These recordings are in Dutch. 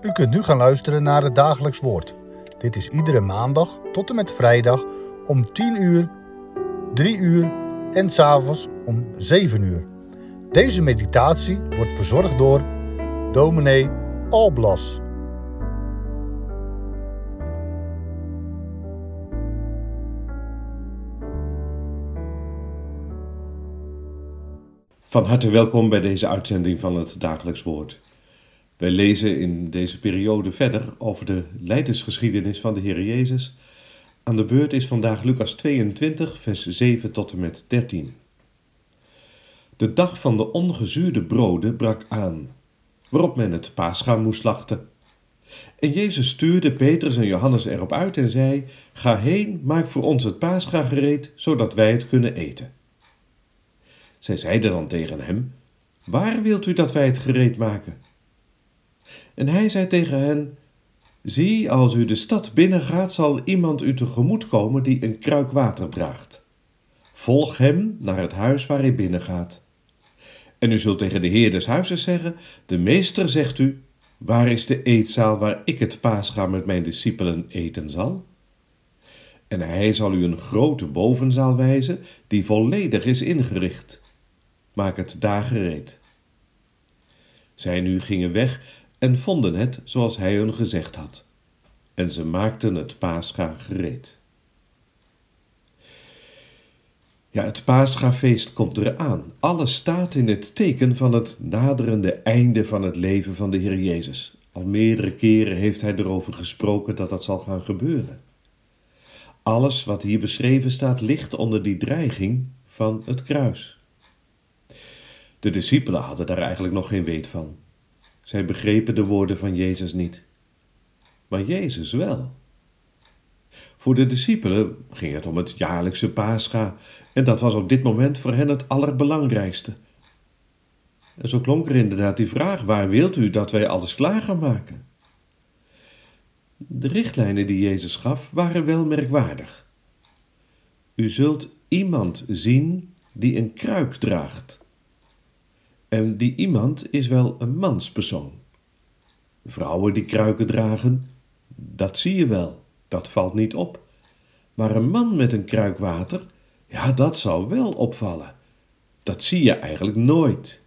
U kunt nu gaan luisteren naar het dagelijks woord. Dit is iedere maandag tot en met vrijdag om 10 uur, 3 uur en s'avonds om 7 uur. Deze meditatie wordt verzorgd door dominee Alblas. Van harte welkom bij deze uitzending van het Dagelijks Woord. Wij lezen in deze periode verder over de leidersgeschiedenis van de Heer Jezus. Aan de beurt is vandaag Lucas 22, vers 7 tot en met 13. De dag van de ongezuurde broden brak aan, waarop men het paascha moest slachten. En Jezus stuurde Petrus en Johannes erop uit en zei: Ga heen, maak voor ons het paascha gereed, zodat wij het kunnen eten. Zij zeiden dan tegen hem: Waar wilt u dat wij het gereed maken? En hij zei tegen hen: Zie, als u de stad binnengaat, zal iemand u tegemoet komen die een kruik water draagt. Volg hem naar het huis waar hij binnengaat. En u zult tegen de heer des huizes zeggen: De meester zegt u: Waar is de eetzaal waar ik het paascha met mijn discipelen eten zal? En hij zal u een grote bovenzaal wijzen, die volledig is ingericht. Maak het daar gereed. Zij nu gingen weg en vonden het zoals hij hun gezegd had. En ze maakten het paascha gereed. Ja, het paascha-feest komt eraan. Alles staat in het teken van het naderende einde van het leven van de Heer Jezus. Al meerdere keren heeft hij erover gesproken dat dat zal gaan gebeuren. Alles wat hier beschreven staat ligt onder die dreiging van het kruis. De discipelen hadden daar eigenlijk nog geen weet van. Zij begrepen de woorden van Jezus niet. Maar Jezus wel. Voor de discipelen ging het om het jaarlijkse paascha en dat was op dit moment voor hen het allerbelangrijkste. En zo klonk er inderdaad die vraag: waar wilt u dat wij alles klaar gaan maken? De richtlijnen die Jezus gaf waren wel merkwaardig. U zult iemand zien die een kruik draagt. En die iemand is wel een manspersoon. Vrouwen die kruiken dragen, dat zie je wel, dat valt niet op. Maar een man met een kruik water, ja, dat zou wel opvallen. Dat zie je eigenlijk nooit.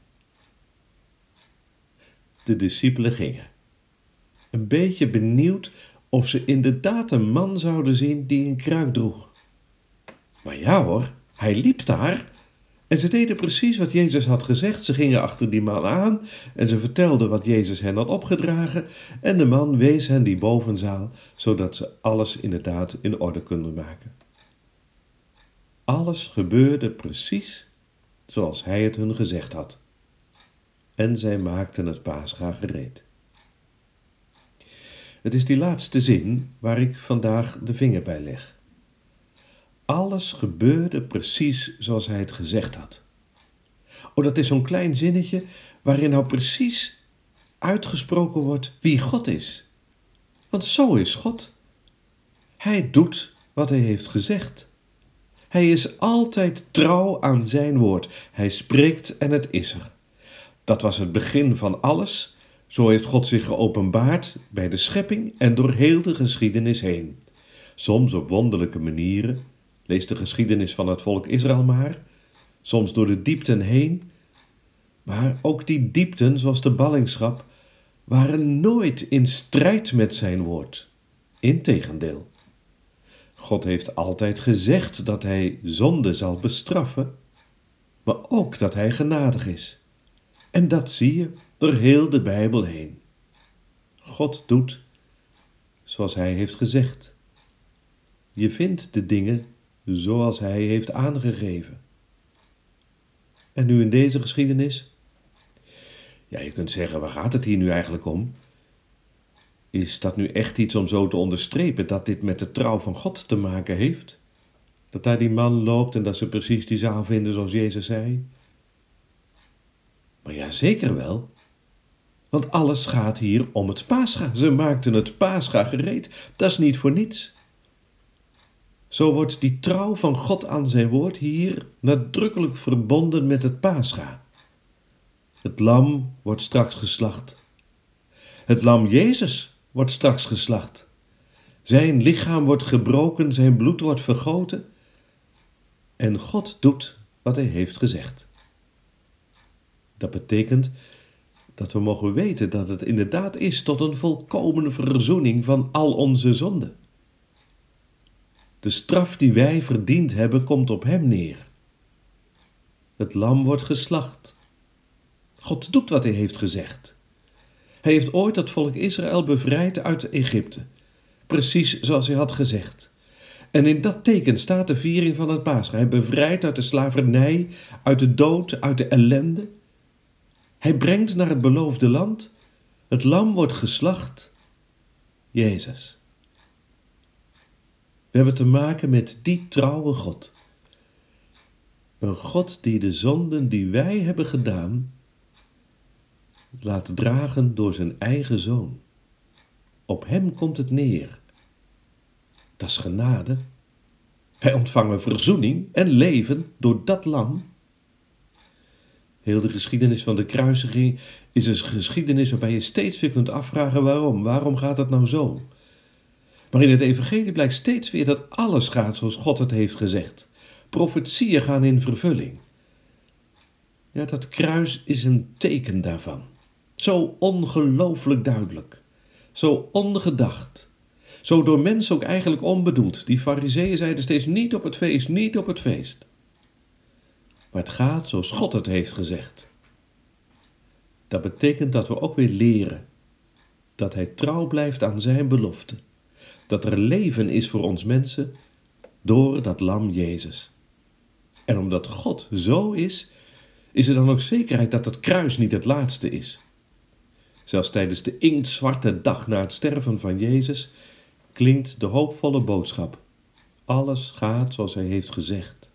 De discipelen gingen, een beetje benieuwd of ze inderdaad een man zouden zien die een kruik droeg. Maar ja hoor, hij liep daar en ze deden precies wat Jezus had gezegd. Ze gingen achter die man aan en ze vertelden wat Jezus hen had opgedragen. En de man wees hen die bovenzaal, zodat ze alles inderdaad in orde konden maken. Alles gebeurde precies zoals hij het hun gezegd had. En zij maakten het paascha gereed. Het is die laatste zin waar ik vandaag de vinger bij leg. Alles gebeurde precies zoals hij het gezegd had. Oh, dat is zo'n klein zinnetje waarin nou precies uitgesproken wordt wie God is. Want zo is God. Hij doet wat hij heeft gezegd. Hij is altijd trouw aan zijn woord. Hij spreekt en het is er. Dat was het begin van alles. Zo heeft God zich geopenbaard bij de schepping en door heel de geschiedenis heen. Soms op wonderlijke manieren, Lees de geschiedenis van het volk Israël maar, soms door de diepten heen. Maar ook die diepten, zoals de ballingschap, waren nooit in strijd met zijn woord. Integendeel. God heeft altijd gezegd dat hij zonde zal bestraffen, maar ook dat hij genadig is. En dat zie je door heel de Bijbel heen. God doet zoals hij heeft gezegd. Je vindt de dingen zoals hij heeft aangegeven. En nu in deze geschiedenis? Ja, je kunt zeggen, waar gaat het hier nu eigenlijk om? Is dat nu echt iets om zo te onderstrepen dat dit met de trouw van God te maken heeft? Dat daar die man loopt en dat ze precies die zaal vinden zoals Jezus zei? Maar ja, zeker wel. Want alles gaat hier om het paascha. Ze maakten het paascha gereed. Dat is niet voor niets. Zo wordt die trouw van God aan zijn woord hier nadrukkelijk verbonden met het paascha. Het lam wordt straks geslacht. Het lam Jezus wordt straks geslacht. Zijn lichaam wordt gebroken, zijn bloed wordt vergoten. En God doet wat hij heeft gezegd. Dat betekent dat we mogen weten dat het inderdaad is tot een volkomen verzoening van al onze zonden. De straf die wij verdiend hebben, komt op hem neer. Het lam wordt geslacht. God doet wat hij heeft gezegd. Hij heeft ooit het volk Israël bevrijd uit Egypte, precies zoals hij had gezegd. En in dat teken staat de viering van het Paascha. Hij bevrijdt uit de slavernij, uit de dood, uit de ellende. Hij brengt naar het beloofde land. Het lam wordt geslacht. Jezus. We hebben te maken met die trouwe God. Een God die de zonden die wij hebben gedaan, laat dragen door zijn eigen zoon. Op hem komt het neer. Dat is genade. Wij ontvangen verzoening en leven door dat lam. Heel de geschiedenis van de kruisiging is een geschiedenis waarbij je steeds weer kunt afvragen waarom. Waarom gaat het nou zo? Maar in het evangelie blijkt steeds weer dat alles gaat zoals God het heeft gezegd. Profetieën gaan in vervulling. Ja, dat kruis is een teken daarvan. Zo ongelooflijk duidelijk. Zo ongedacht. Zo door mensen ook eigenlijk onbedoeld. Die fariseeën zeiden steeds niet op het feest, niet op het feest. Maar het gaat zoals God het heeft gezegd. Dat betekent dat we ook weer leren dat Hij trouw blijft aan Zijn belofte. Dat er leven is voor ons mensen door dat lam Jezus. En omdat God zo is, is er dan ook zekerheid dat het kruis niet het laatste is. Zelfs tijdens de inktzwarte dag na het sterven van Jezus klinkt de hoopvolle boodschap. Alles gaat zoals hij heeft gezegd.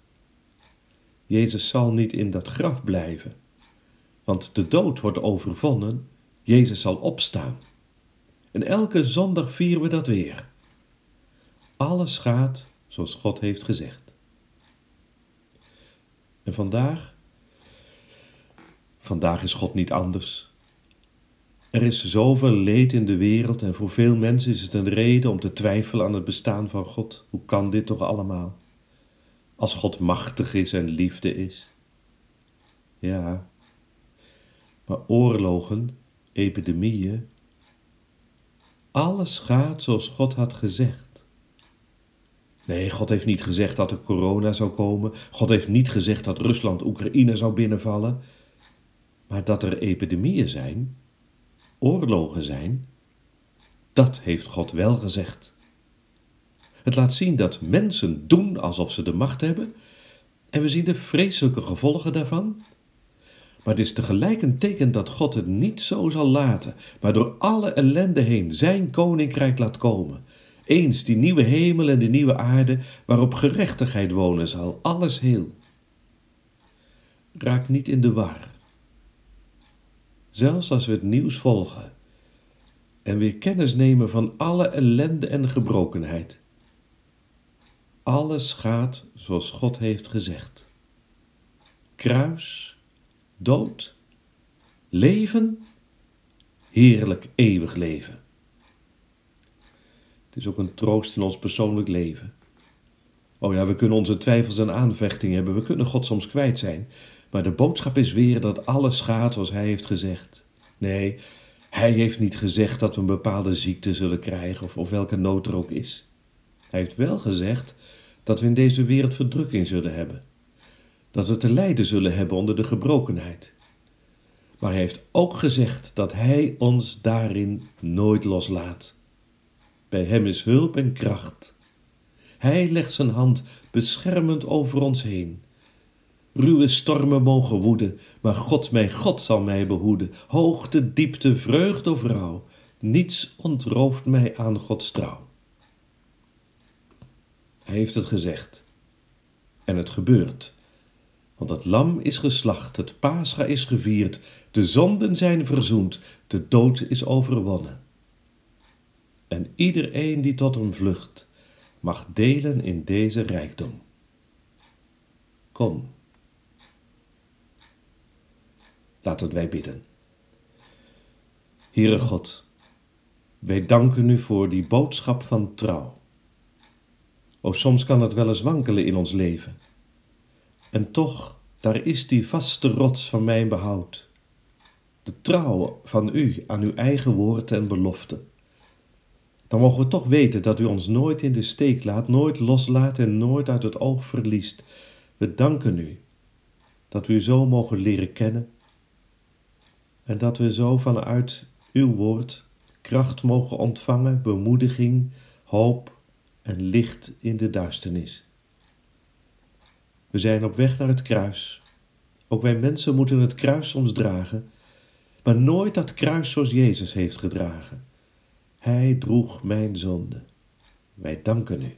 Jezus zal niet in dat graf blijven, want de dood wordt overwonnen, Jezus zal opstaan. En elke zondag vieren we dat weer. Alles gaat zoals God heeft gezegd. En vandaag? Vandaag is God niet anders. Er is zoveel leed in de wereld en voor veel mensen is het een reden om te twijfelen aan het bestaan van God. Hoe kan dit toch allemaal? Als God machtig is en liefde is. Ja, maar oorlogen, epidemieën, alles gaat zoals God had gezegd. Nee, God heeft niet gezegd dat er corona zou komen. God heeft niet gezegd dat Rusland Oekraïne zou binnenvallen. Maar dat er epidemieën zijn, oorlogen zijn, dat heeft God wel gezegd. Het laat zien dat mensen doen alsof ze de macht hebben en we zien de vreselijke gevolgen daarvan. Maar het is tegelijk een teken dat God het niet zo zal laten, maar door alle ellende heen zijn koninkrijk laat komen. Eens die nieuwe hemel en de nieuwe aarde waarop gerechtigheid wonen zal, alles heel. Raak niet in de war zelfs als we het nieuws volgen en weer kennis nemen van alle ellende en gebrokenheid. Alles gaat zoals God heeft gezegd. Kruis, dood, leven, heerlijk eeuwig leven. Het is ook een troost in ons persoonlijk leven. Oh ja, we kunnen onze twijfels en aanvechtingen hebben, we kunnen God soms kwijt zijn, maar de boodschap is weer dat alles gaat zoals hij heeft gezegd. Nee, hij heeft niet gezegd dat we een bepaalde ziekte zullen krijgen of, of welke nood er ook is. Hij heeft wel gezegd dat we in deze wereld verdrukking zullen hebben. Dat we te lijden zullen hebben onder de gebrokenheid. Maar hij heeft ook gezegd dat hij ons daarin nooit loslaat. Bij hem is hulp en kracht. Hij legt zijn hand beschermend over ons heen Ruwe stormen mogen woeden, maar God, mijn God, zal mij behoeden. Hoogte, diepte, vreugde of rouw, niets ontrooft mij aan Gods trouw. Hij heeft het gezegd. En het gebeurt. Want het lam is geslacht, het paascha is gevierd, de zonden zijn verzoend, de dood is overwonnen. En iedereen die tot hem vlucht, mag delen in deze rijkdom. Kom. Laten wij bidden. Heere God, Wij danken u voor die boodschap van trouw. O, soms kan het wel eens wankelen in ons leven. En toch, daar is die vaste rots van mijn behoud. De trouw van u aan uw eigen woord en belofte. Dan mogen we toch weten dat u ons nooit in de steek laat, nooit loslaat en nooit uit het oog verliest. We danken u dat we u zo mogen leren kennen en dat we zo vanuit uw woord kracht mogen ontvangen, bemoediging, hoop en licht in de duisternis. We zijn op weg naar het kruis. Ook wij mensen moeten het kruis soms dragen, maar nooit dat kruis zoals Jezus heeft gedragen. Hij droeg mijn zonde. Wij danken u.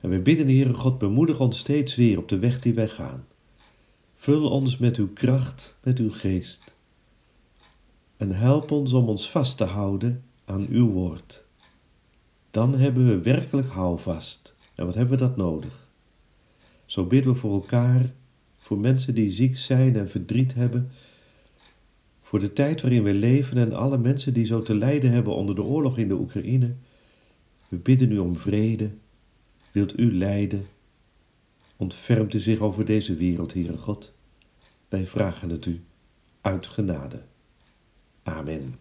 En wij bidden, Heere God, bemoedig ons steeds weer op de weg die wij gaan. Vul ons met uw kracht, met uw geest. En help ons om ons vast te houden aan uw woord. Dan hebben we werkelijk houvast. En wat hebben we dat nodig? Zo bidden we voor elkaar, voor mensen die ziek zijn en verdriet hebben, voor de tijd waarin we leven en alle mensen die zo te lijden hebben onder de oorlog in de Oekraïne. We bidden u om vrede. Wilt u lijden? Ontfermt u zich over deze wereld, Heere God? Wij vragen het u uit genade. Amen.